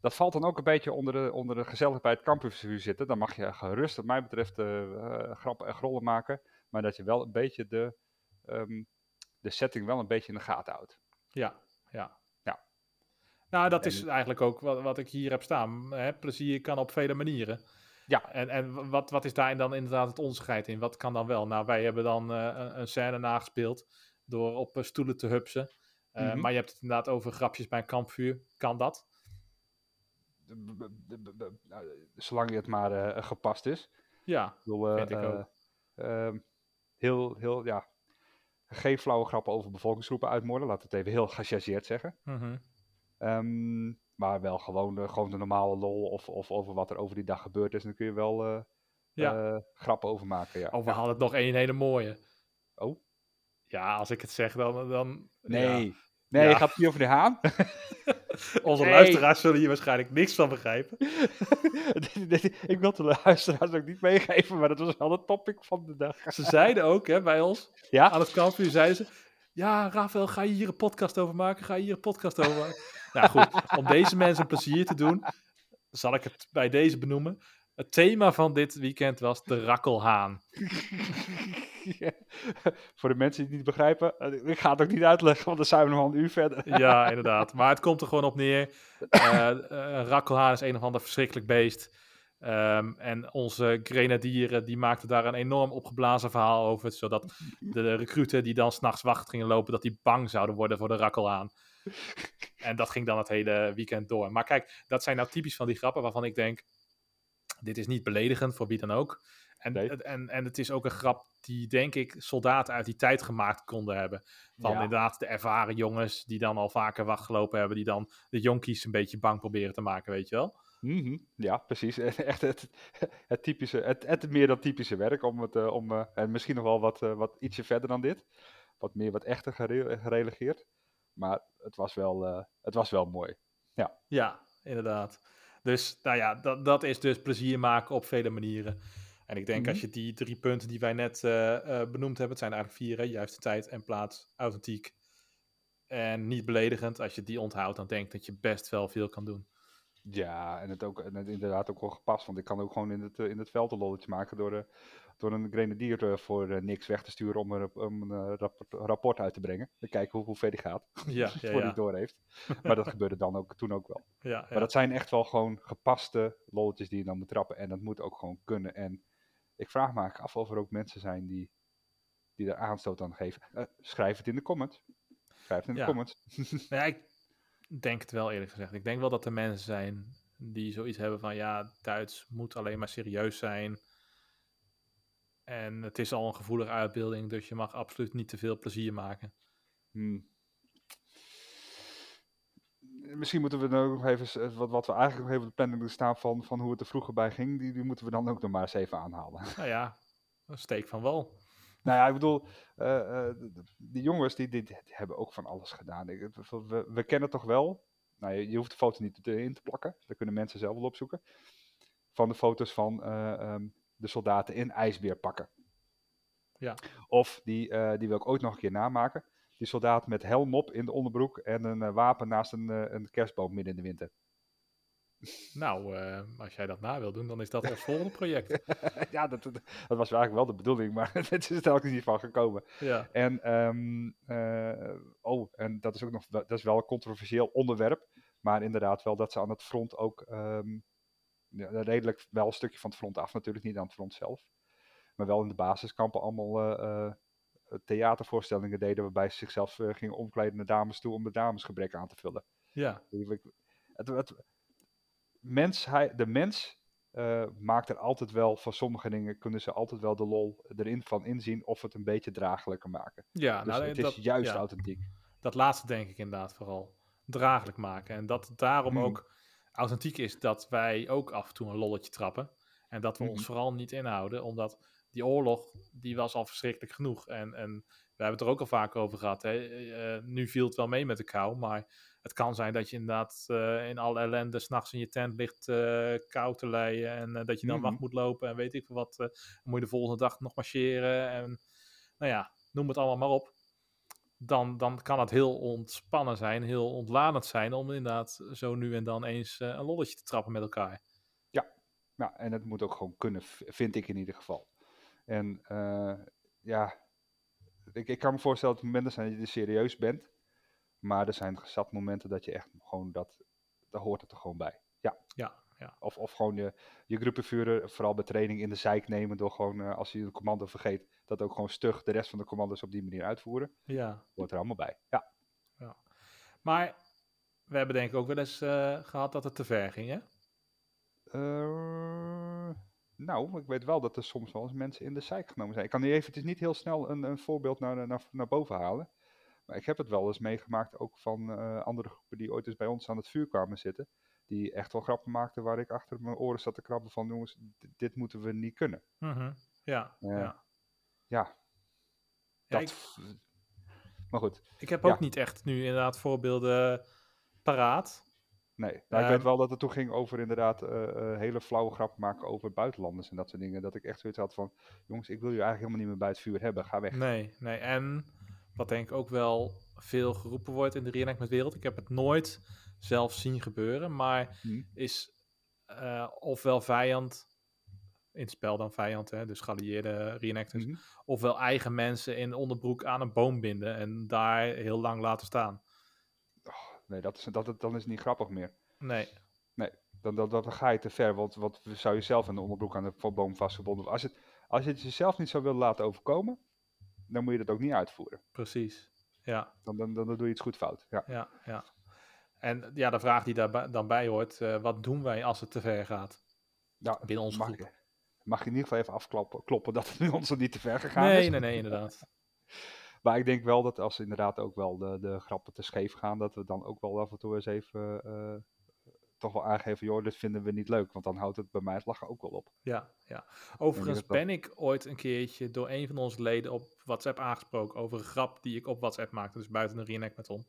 dat valt dan ook een beetje onder de, onder de gezellig bij het campusvuur zitten. Dan mag je gerust, wat mij betreft, uh, grappen en grollen maken. Maar dat je wel een beetje de, um, de setting wel een beetje in de gaten houdt. Ja, ja. ja. Nou, dat is eigenlijk ook wat, wat ik hier heb staan. Hè? Plezier kan op vele manieren. Ja. En, en wat, wat is daar dan inderdaad het onderscheid in? Wat kan dan wel? Nou, wij hebben dan uh, een, een scène nagespeeld door op stoelen te hupsen. Uh, mm -hmm. Maar je hebt het inderdaad over grapjes bij een kampvuur. Kan dat? Zolang het maar uh, gepast is. Ja, ik bedoel, uh, vind ik ook. Uh, heel, heel, ja, geen flauwe grappen over bevolkingsgroepen uitmoorden, laat het even heel gechargeerd zeggen. Mm -hmm. um, maar wel gewoon de, gewoon de normale lol of, of over wat er over die dag gebeurd is. En dan kun je wel ja. grappen over maken. Ja. Oh, we ja. hadden nog één hele mooie. Oh? Ja, als ik het zeg, dan... dan nee, ja. Nee, ja. gaat niet over de haan? Onze nee. luisteraars zullen hier waarschijnlijk niks van begrijpen. ik wil de luisteraars ook niet meegeven, maar dat was wel het topic van de dag. ze zeiden ook hè, bij ons, ja? aan het kampvuur, zeiden ze... Ja, Rafael, ga je hier een podcast over maken? Ga je hier een podcast over maken? nou goed, om deze mensen een plezier te doen, zal ik het bij deze benoemen. Het thema van dit weekend was de rakkelhaan. Voor de mensen die het niet begrijpen, eh, ik ga het ook niet uitleggen, want dan zijn we nog een uur verder. ja, inderdaad. Maar het komt er gewoon op neer. Uh, uh, rakkelhaan is een of ander verschrikkelijk beest. Um, en onze grenadieren die maakten daar een enorm opgeblazen verhaal over, zodat de recruten die dan s'nachts wacht gingen lopen, dat die bang zouden worden voor de rakkelhaan. En dat ging dan het hele weekend door. Maar kijk, dat zijn nou typisch van die grappen waarvan ik denk, dit is niet beledigend voor wie dan ook. En, nee. en, en het is ook een grap die, denk ik, soldaten uit die tijd gemaakt konden hebben. Van ja. inderdaad de ervaren jongens die dan al vaker wachtgelopen hebben, die dan de jonkies een beetje bang proberen te maken, weet je wel? Mm -hmm. Ja, precies. Echt het, het, typische, het, het meer dan typische werk. Om het, uh, om, uh, en misschien nog wel wat, uh, wat ietsje verder dan dit. Wat meer, wat echter gere gerelegeerd. Maar het was wel, het was wel mooi. Ja, ja inderdaad. Dus nou ja, dat, dat is dus plezier maken op vele manieren. En ik denk mm-hmm. als je die drie punten die wij net uh, uh, benoemd hebben, het zijn eigenlijk vier, hè? juiste tijd en plaats, authentiek en niet beledigend. Als je die onthoudt, dan denk ik dat je best wel veel kan doen. Ja, en het, ook, en het inderdaad ook wel gepast, want ik kan ook gewoon in het, in het veld een lolletje maken door, de, door een grenadier eh, voor eh, niks weg te sturen om een, om een eh, rapport, rapport uit te brengen. Dan kijken hoe, hoe ver die gaat, Ja, ja, voor ja. hij door heeft. Maar dat gebeurde dan ook, toen ook wel. ja, Maar dat zijn echt wel gewoon gepaste lolletjes die je dan moet trappen. En dat moet ook gewoon kunnen. En ik vraag me eigenlijk af of er ook mensen zijn die, die er aanstoot aan geven. Eh, schrijf het in de comments. Schrijf het in de Ja. comments. Ja, ik denk het wel eerlijk gezegd. Ik denk wel dat er mensen zijn die zoiets hebben van ja, Duits moet alleen maar serieus zijn. En het is al een gevoelige uitbeelding, dus je mag absoluut niet te veel plezier maken. Hmm. Misschien moeten we dan ook nog even, eh, wat, wat we eigenlijk nog even op de planning doen staan van, van hoe het er vroeger bij ging, die, die moeten we dan ook nog maar eens even aanhalen. Nou ja, een steek van wal. Nou ja, ik bedoel, eh, eh, die jongens die, die, die hebben ook van alles gedaan. Ik, we, we kennen toch wel, nou, je, je hoeft de foto niet in te plakken, dat kunnen mensen zelf wel opzoeken, van de foto's van eh, ehm, de soldaten in ijsbeerpakken. Ja. Of die, die wil ik ooit nog een keer namaken. Die soldaat met helm op in de onderbroek en een eh, wapen naast een, eh, een kerstboom midden in de winter. Nou, eh, als jij dat na wil doen, dan is dat het volgende project. ja, dat, dat, dat was eigenlijk wel de bedoeling, maar het is er telkens niet van gekomen. Ja, En, ehm, eh, oh, en dat is ook nog, wel- dat is wel een controversieel onderwerp. Maar inderdaad wel dat ze aan het front ook, ehm, ja, redelijk wel een stukje van het front af natuurlijk, niet aan het front zelf. Maar wel in de basiskampen allemaal theatervoorstellingen deden waarbij ze zichzelf eh, gingen omkleden naar dames toe om de damesgebrek aan te vullen. ja, Het, het, mens, hij, de mens eh, maakt er altijd wel, van sommige dingen kunnen ze altijd wel de lol erin van inzien of het een beetje draaglijker maken. ja. Dus nou, het dat, is juist ja, authentiek. dat laatste denk ik inderdaad vooral. Draaglijk maken. En dat het daarom Hmm. ook authentiek is dat wij ook af en toe een lolletje trappen. En dat we ons vooral niet inhouden, omdat die oorlog, die was al verschrikkelijk genoeg. En, en we hebben het er ook al vaak over gehad. Hè? eh, nu viel het wel mee met de kou, maar het kan zijn dat je inderdaad eh, in alle ellende s'nachts in je tent ligt eh kou te leien. En eh, dat je dan Mhm. wacht moet lopen en weet ik veel wat. eh, dan moet je de volgende dag nog marcheren. En nou ja, noem het allemaal maar op. Dan, dan kan het heel ontspannen zijn, heel ontladend zijn om inderdaad zo nu en dan eens eh, een lolletje te trappen met elkaar. Ja, en het moet ook gewoon kunnen, vind ik in ieder geval. En eh, ja, ik, ik kan me voorstellen dat er momenten zijn dat je er serieus bent. Maar er zijn zat momenten dat je echt gewoon dat, daar hoort het er gewoon bij. Ja, Ja, ja. of, of gewoon je, je groepenvuren, vooral bij training, in de zijk nemen. Door gewoon, eh, als je een commando vergeet, dat ook gewoon stug de rest van de commando's op die manier uitvoeren. ja. Hoort er allemaal bij. Ja, Maar we hebben denk ik ook wel eens eh, gehad dat het te ver ging, hè? Eh, nou, ik weet wel dat er soms wel eens mensen in de zijk genomen zijn. Ik kan nu even, het is niet heel snel een, een voorbeeld naar, naar, naar boven halen. Maar ik heb het wel eens meegemaakt ook van eh, andere groepen die ooit eens bij ons aan het vuur kwamen zitten. Die echt wel grappen maakten waar ik achter mijn oren zat te krabben van jongens, dit, moeten we niet kunnen. Mhm. Ja, Ja. ja. Ja, Ja, dat... ik, Maar goed, ik heb ja. ook niet echt nu inderdaad voorbeelden paraat. Nee. Nou, ik weet wel dat het toen ging over inderdaad eh, eh, hele flauwe grappen maken over buitenlanders en dat soort dingen. Dat ik echt zoiets had van, jongens, ik wil je eigenlijk helemaal niet meer bij het vuur hebben, ga weg. Nee, nee. En wat denk ik ook wel veel geroepen wordt in de reenactment wereld. Ik heb het nooit zelf zien gebeuren, maar Hm. is eh, ofwel vijand, in het spel dan vijand, hè, dus geallieerde reenactors, Mhm. ofwel eigen mensen in onderbroek aan een boom binden en daar heel lang laten staan. Nee, dat is, dat, dat- dan is het niet grappig meer. Nee, Dan, dan, dan ga je te ver, want wat zou je zelf in de onderbroek aan de boom vastgebonden worden? Als, het, als je het jezelf niet zou willen laten overkomen, dan moet je dat ook niet uitvoeren. precies. Ja, Dan, dan, dan, dan doe je iets goed fout. Ja. ja, ja. En ja, de vraag die daar dan bij hoort, eh, wat doen wij als het te ver gaat binnen onze mag, groep? mag je in ieder geval even afkloppen kloppen dat het bij ons niet te ver gegaan Nee, is. nee, nee, inderdaad. Maar ik denk wel dat als inderdaad ook wel de, de grappen te scheef gaan, dat we dan ook wel af en toe eens even eh, toch wel aangeven, joh, dit vinden we niet leuk. Want dan houdt het bij mij het lachen ook wel op. Ja, ja. Overigens ben ik ooit een keertje door een van onze leden op WhatsApp aangesproken over een grap die ik op WhatsApp maakte, dus buiten de reenactment om.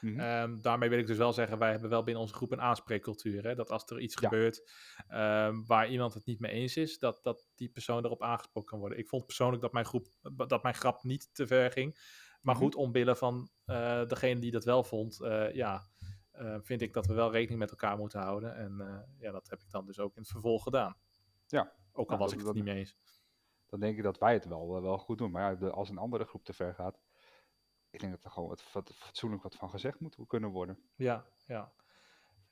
Ehm, daarmee wil ik dus wel zeggen, wij hebben wel binnen onze groep een aanspreekcultuur. Hè? Dat als er iets Ja. gebeurt ehm, waar iemand het niet mee eens is, dat, dat die persoon erop aangesproken kan worden. Ik vond persoonlijk dat mijn, groep, dat mijn grap niet te ver ging. Maar Mhm. goed, omwille van eh, degene die dat wel vond, eh, ja, eh, vind ik dat we wel rekening met elkaar moeten houden. En ja, dat heb ik dan dus ook in het vervolg gedaan. Ja. Ook al Nou, was dat- ik het dat- niet mee eens. dan denk ik dat wij het wel, wel goed doen. Maar ja, de- als een andere groep te ver gaat, ik denk dat er gewoon wat, wat fatsoenlijk wat van gezegd moet kunnen worden. Ja, ja.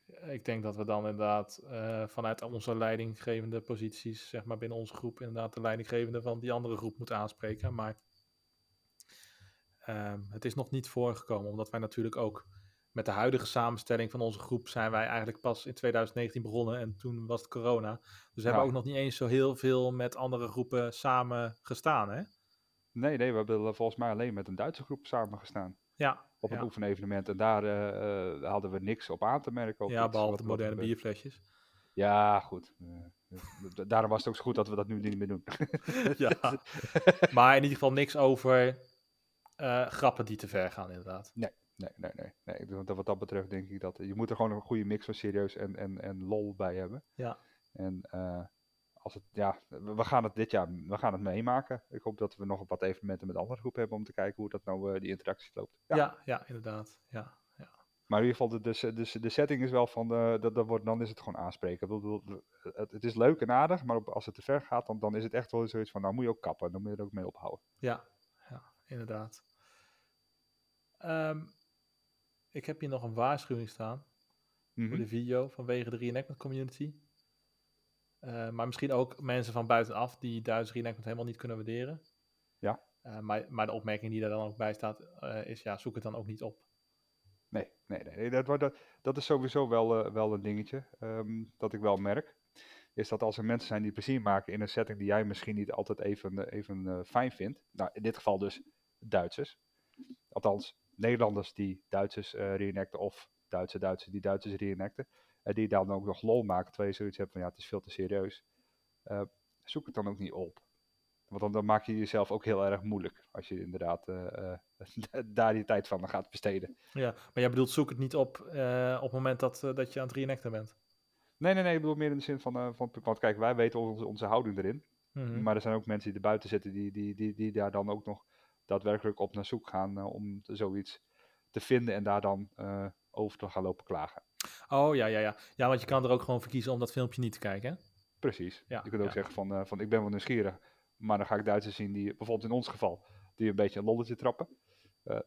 Ik denk dat we dan inderdaad eh, vanuit onze leidinggevende posities, zeg maar binnen onze groep, inderdaad de leidinggevende van die andere groep moeten aanspreken. Maar ehm, het is nog niet voorgekomen, omdat wij natuurlijk ook met de huidige samenstelling van onze groep zijn wij eigenlijk pas in 2019 begonnen en toen was het corona. Dus we hebben ook nog niet eens zo heel veel met andere groepen samen gestaan, hè? Nee, nee, we hebben volgens mij alleen met een Duitse groep samengestaan Ja, op een ja. oefenevenement. En daar eh, eh, hadden we niks op aan te merken. of ja behalve de moderne bierflesjes. Ja, goed. Eh, daarom was het ook zo goed dat we dat nu niet meer doen. Ja. Maar in ieder geval niks over grappen die te ver gaan, inderdaad. Nee, nee, nee. nee. Denk dat wat dat betreft denk ik dat je moet er gewoon een goede mix van serieus en, en, en lol bij hebben. Ja. En als het, ja, we gaan het dit jaar, we gaan het meemaken. Ik hoop dat we nog wat evenementen met andere groepen hebben om te kijken hoe dat nou eh, die interactie loopt. Ja. Ja, ja, inderdaad. Ja, ja. Maar in ieder geval, de, de, de, de setting is wel van, eh, dat, dat wordt, dan is het gewoon aanspreken. Het, het is leuk en aardig, maar op- als het te ver gaat, dan, dan is het echt wel zoiets van, nou moet je ook kappen. Dan moet je er ook mee ophouden. ja, ja inderdaad. Ehm, ik heb hier nog een waarschuwing staan Mhm. voor de video vanwege de reenactment community. Eh, maar misschien ook mensen van buitenaf die Duits reenactment helemaal niet kunnen waarderen. Ja. Eh, maar, maar de opmerking die daar dan ook bij staat eh, is, ja, zoek het dan ook niet op. Nee, nee, nee. nee, Dat, dat, dat is sowieso wel, wel een dingetje ehm, dat ik wel merk. Is dat als er mensen zijn die plezier maken in een setting die jij misschien niet altijd even, even fijn vindt. Nou, in dit geval dus Duitsers. Althans, Nederlanders die Duitsers reenacten of Duitse Duitsers die Duitsers reenacten. En die dan ook nog lol maken terwijl je zoiets hebt van ja, het is veel te serieus. Eh, zoek het dan ook niet op. Want dan, dan maak je jezelf ook heel erg moeilijk als je inderdaad eh, eh, daar die tijd van gaat besteden. Ja, maar jij bedoelt zoek het niet op eh, op het moment dat, eh, dat je aan het reenacten bent. Nee, nee, nee, ik bedoel meer in de zin van, eh, van want kijk, wij weten onze, onze houding erin. Mhm. Maar er zijn ook mensen die er buiten zitten die, die, die, die daar dan ook nog daadwerkelijk op naar zoek gaan eh, om zoiets te vinden en daar dan eh, over te gaan lopen klagen. Oh ja, ja, ja. Ja, want je kan er ook gewoon voor kiezen om dat filmpje niet te kijken. Hè? Precies. Ja, je kunt ook ja. zeggen van, eh, van ik ben wel nieuwsgierig, maar dan ga ik Duitsers zien die, bijvoorbeeld in ons geval, die een beetje een lolletje trappen. eh,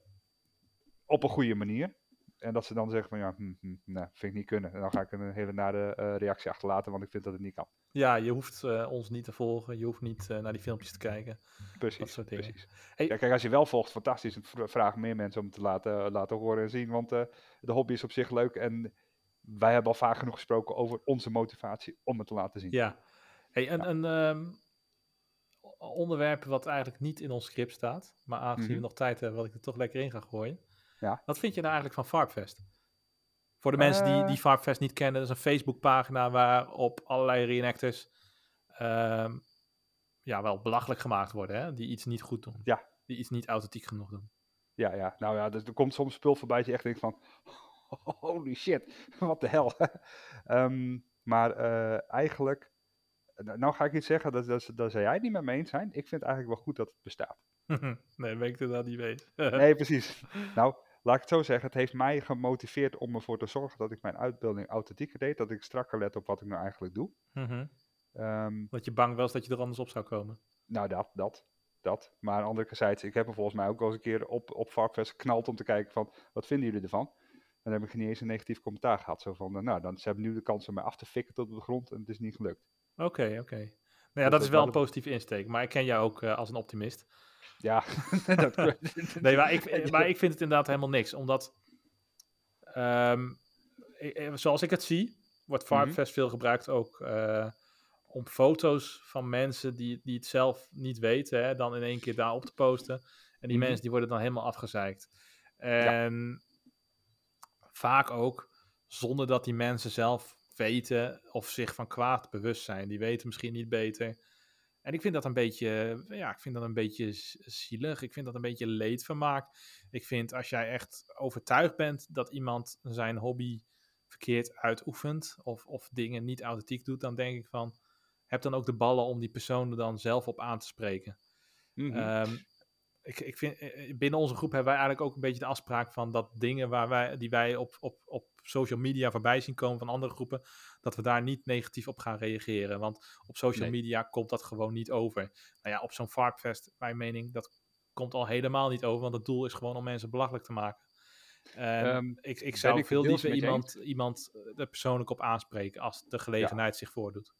op een goede manier. En dat ze dan zeggen van ja, hm, hm, nee, vind ik niet kunnen. En dan ga ik een hele nare eh, reactie achterlaten, want ik vind dat het niet kan. Ja, je hoeft ons niet te volgen. Je hoeft niet naar die filmpjes te kijken. Precies, soort dingen. precies. Hey- Ja, kijk, als je wel volgt, fantastisch. Vraag meer mensen om te laten, laten horen en zien. Want de hobby is op zich leuk. En wij hebben al vaak genoeg gesproken over onze motivatie om het te laten zien. Ja. Hey, een, een ehm, onderwerp wat eigenlijk niet in ons script staat. Maar aangezien Mhm. we nog tijd hebben, wat ik er toch lekker in ga gooien. Ja. Wat vind je nou eigenlijk van Farpfest? Voor de mensen die, Eh. die Farpfest niet kennen, dat is een Facebookpagina waarop allerlei reenactors ehm, ja, wel belachelijk gemaakt worden. Hè? Die iets niet goed doen. Ja. Die iets niet authentiek genoeg doen. Ja, ja. Nou ja, dus er komt soms spul voorbij dat je echt denkt van... Holy shit, wat de hel. Maar eh, eigenlijk... nou- Nou ga ik iets zeggen, dat, dat, dat zou jij het niet met me eens zijn. Ik vind eigenlijk wel goed dat het bestaat. nee, ben ik het inderdaad niet weet. Nee, precies. Nou, laat ik het zo zeggen. Het heeft mij gemotiveerd om ervoor te zorgen dat ik mijn uitbeelding authentieker deed. Dat ik strakker let op wat ik nou eigenlijk doe. Mhm. Ehm, Dat je bang was dat je er anders op zou komen. nou, dat, dat, dat. Maar anderzijds, ik heb er volgens mij ook wel eens een keer op, op Varkfest geknald om te kijken van, wat vinden jullie ervan? En dan heb ik niet eens een negatief commentaar gehad. Zo van, eh, nou, dan, ze hebben nu de kans om mij af te fikken tot op de grond en het is niet gelukt. Oké, oké. Nou ja, Dat dat is wel een positieve insteek, maar ik ken jou ook eh, als een optimist. Ja, dat Nee, maar ik, maar ik vind het inderdaad helemaal niks, omdat, ehm, ik- eh, zoals ik het zie, wordt Mhm. Farmfest veel gebruikt ook eh, om foto's van mensen die, die het zelf niet weten, hè, dan in één keer daar op te posten. En die Mhm. mensen die worden dan helemaal afgezeikt. En vaak ook zonder dat die mensen zelf weten of zich van kwaad bewust zijn. Die weten misschien niet beter. En ik vind dat een beetje, ja, ik vind dat een beetje zielig. Ik vind dat een beetje leedvermaak. Ik vind als jij echt overtuigd bent dat iemand zijn hobby verkeerd uitoefent of, of dingen niet authentiek doet, dan denk ik van, heb dan ook de ballen om die persoon er dan zelf op aan te spreken. Ehm, ik, ik vind, eh, binnen onze groep hebben wij eigenlijk ook een beetje de afspraak van dat dingen waar wij, die wij op, op, op social media voorbij zien komen van andere groepen, dat we daar niet negatief op gaan reageren. Want op social Nee. media komt dat gewoon niet over. Nou ja, op zo'n Varkfest, mijn mening, dat komt al helemaal niet over, want het doel is gewoon om mensen belachelijk te maken. En Ehm, ik, ik zou ik veel liever iemand, iemand eh, er persoonlijk op aanspreken als de gelegenheid zich voordoet.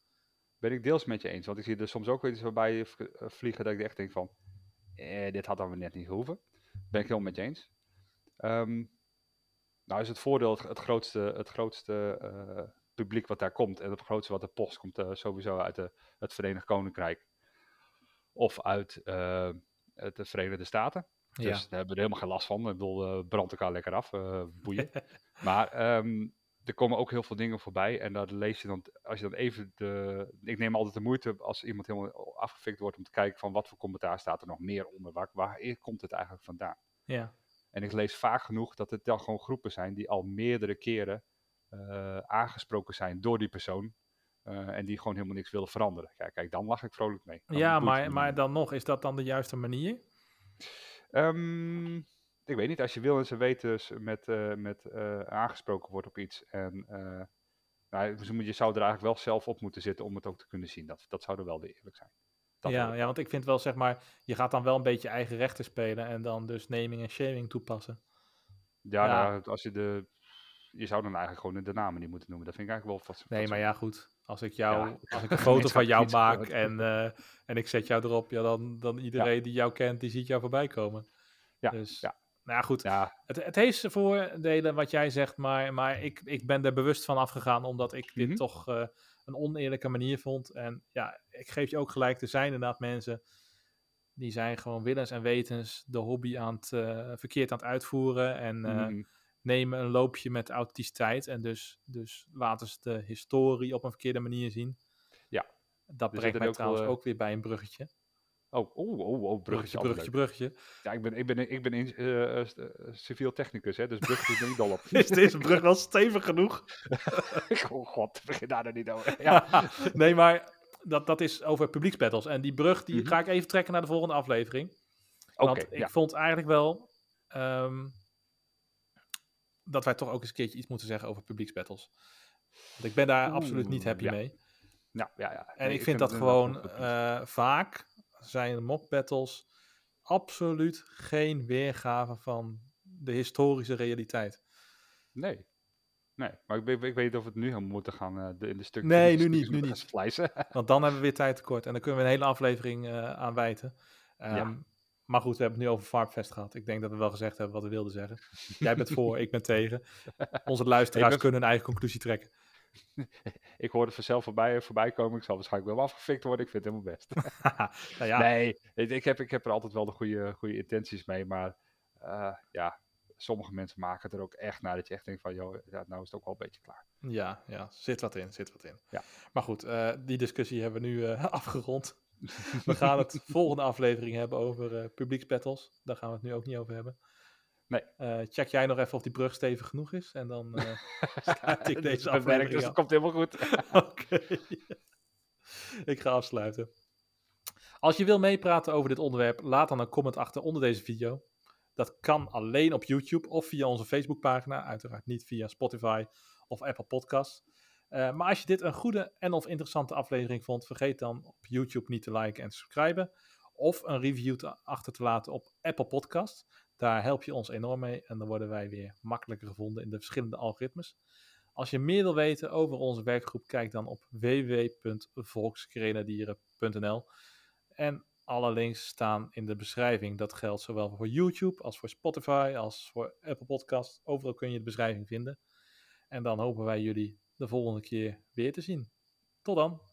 Ben ik deels met je eens. Want ik zie er soms ook weer iets voorbij eh, vliegen dat ik echt denk van, eh, dit had dan weer net niet gehoeven. Ben ik helemaal met je eens. Ehm, nou is het voordeel het, het grootste, het grootste eh, publiek wat daar komt. En het grootste wat de post komt eh, sowieso uit de, het Verenigd Koninkrijk. Of uit eh, het- de Verenigde Staten. Dus Ja. daar hebben we er helemaal geen last van. Ik bedoel, eh brand elkaar lekker af, eh, boeien. maar ehm, er komen ook heel veel dingen voorbij. En dat lees je dan, als je dan even de... Ik neem altijd de moeite als iemand helemaal afgefikt wordt om te kijken van wat voor commentaar staat er nog meer onder. Waar, waar komt het eigenlijk vandaan? ja. En ik lees vaak genoeg dat het dan gewoon groepen zijn die al meerdere keren eh, aangesproken zijn door die persoon. eh, en die gewoon helemaal niks willen veranderen. Kijk, kijk dan lach ik vrolijk mee. Dan ja, maar, maar dan nog, is dat dan de juiste manier? Ehm, ik weet niet, als je wil en ze weten s- met, eh, met eh, aangesproken wordt op iets. En eh, nou, dus je zou er eigenlijk wel zelf op moeten zitten om het ook te kunnen zien. Dat, dat zou er wel weer eerlijk zijn. Dat ja, ja, want ik vind wel, zeg maar, je gaat dan wel een beetje eigen rechten spelen en dan dus naming en shaming toepassen. ja, ja. nou, als je de. Je zou dan eigenlijk gewoon de namen niet moeten noemen. Dat vind ik eigenlijk wel vast. Nee, maar ja, goed. Als ik jou, Ja, als ik een foto van jou maak en, en ik zet jou erop, ja, dan, dan iedereen die jou kent, die ziet jou voorbij komen. Ja, dus, ja. Nou ja, goed. Ja, Het, het heeft zijn voordelen wat jij zegt, maar, maar ik, ik ben er bewust van afgegaan omdat ik dit Mhm. toch eh, een oneerlijke manier vond. En ja, ik geef je ook gelijk, er zijn inderdaad mensen die zijn gewoon willens en wetens de hobby aan het, eh, verkeerd aan het uitvoeren en eh, mhm. nemen een loopje met authenticiteit en dus, dus laten ze de historie op een verkeerde manier zien. Ja. Dat brengt mij ook trouwens ook weer bij een bruggetje. Oh, oh, oh, oh, bruggetje. Bruggetje, bruggetje. Ja, ik ben, ik ben, ik ben in, eh, eh, eh, civiel technicus, hè, dus bruggetje is er niet dol op. Is deze brug wel stevig genoeg? oh god, begin daar er niet over. Ja, nee, maar dat, dat is over publieksbattles. En die brug die Mhm. ga ik even trekken naar de volgende aflevering. oké. Want ik ja. vond eigenlijk wel ehm, dat wij toch ook eens een keertje iets moeten zeggen over publieksbattles. Want ik ben daar absoluut niet happy ja. mee. Nou, ja, ja. En Nee, ik vind dat gewoon eh, vaak zijn mock battles absoluut geen weergave van de historische realiteit. Nee. Nee, maar ik, weet- ik weet niet of we het nu helemaal moeten gaan de, in de stukjes. Nee, de nu niet, nu niet. Splijzen. Want dan hebben we weer tijd tekort. En dan kunnen we een hele aflevering eh, aan wijten. Ehm, Maar goed, we hebben het nu over Farmfest gehad. Ik denk dat we wel gezegd hebben wat we wilden zeggen. Jij bent voor, ik ben tegen. Onze luisteraars ben- kunnen hun eigen conclusie trekken. ik hoorde het vanzelf voorbij, voorbij komen. Ik zal waarschijnlijk wel afgefikt worden. Ik vind het helemaal best. nou ja, Nee, ik, heb, ik heb er altijd wel de goede, goede intenties mee. Maar eh, ja, sommige mensen maken het er ook echt naar dat je echt denkt van, joh, ja, nou is het ook wel een beetje klaar. ja, ja, zit wat in, zit wat in. Ja. Maar goed, eh, die discussie hebben we nu eh, afgerond. We gaan het volgende aflevering hebben over eh publieksbattles. Daar gaan we het nu ook niet over hebben. Nee. Eh, check jij nog even of die brug stevig genoeg is. En dan sluit ik deze aflevering dus dat komt helemaal goed. Oké. ik ga afsluiten. Als je wil meepraten over dit onderwerp, laat dan een comment achter onder deze video. Dat kan alleen op YouTube of via onze Facebookpagina, uiteraard niet via Spotify of Apple Podcasts. Eh, maar als je dit een goede en of interessante aflevering vond, vergeet dan op YouTube niet te liken en te subscriben. Of een review te, achter te laten op Apple Podcasts. Daar help je ons enorm mee en dan worden wij weer makkelijker gevonden in de verschillende algoritmes. Als je meer wil weten over onze werkgroep, kijk dan op www.volksgrenadieren.nl. En alle links staan in de beschrijving. Dat geldt zowel voor YouTube als voor Spotify als voor Apple Podcasts. Overal kun je de beschrijving vinden. En dan hopen wij jullie de volgende keer weer te zien. Tot dan.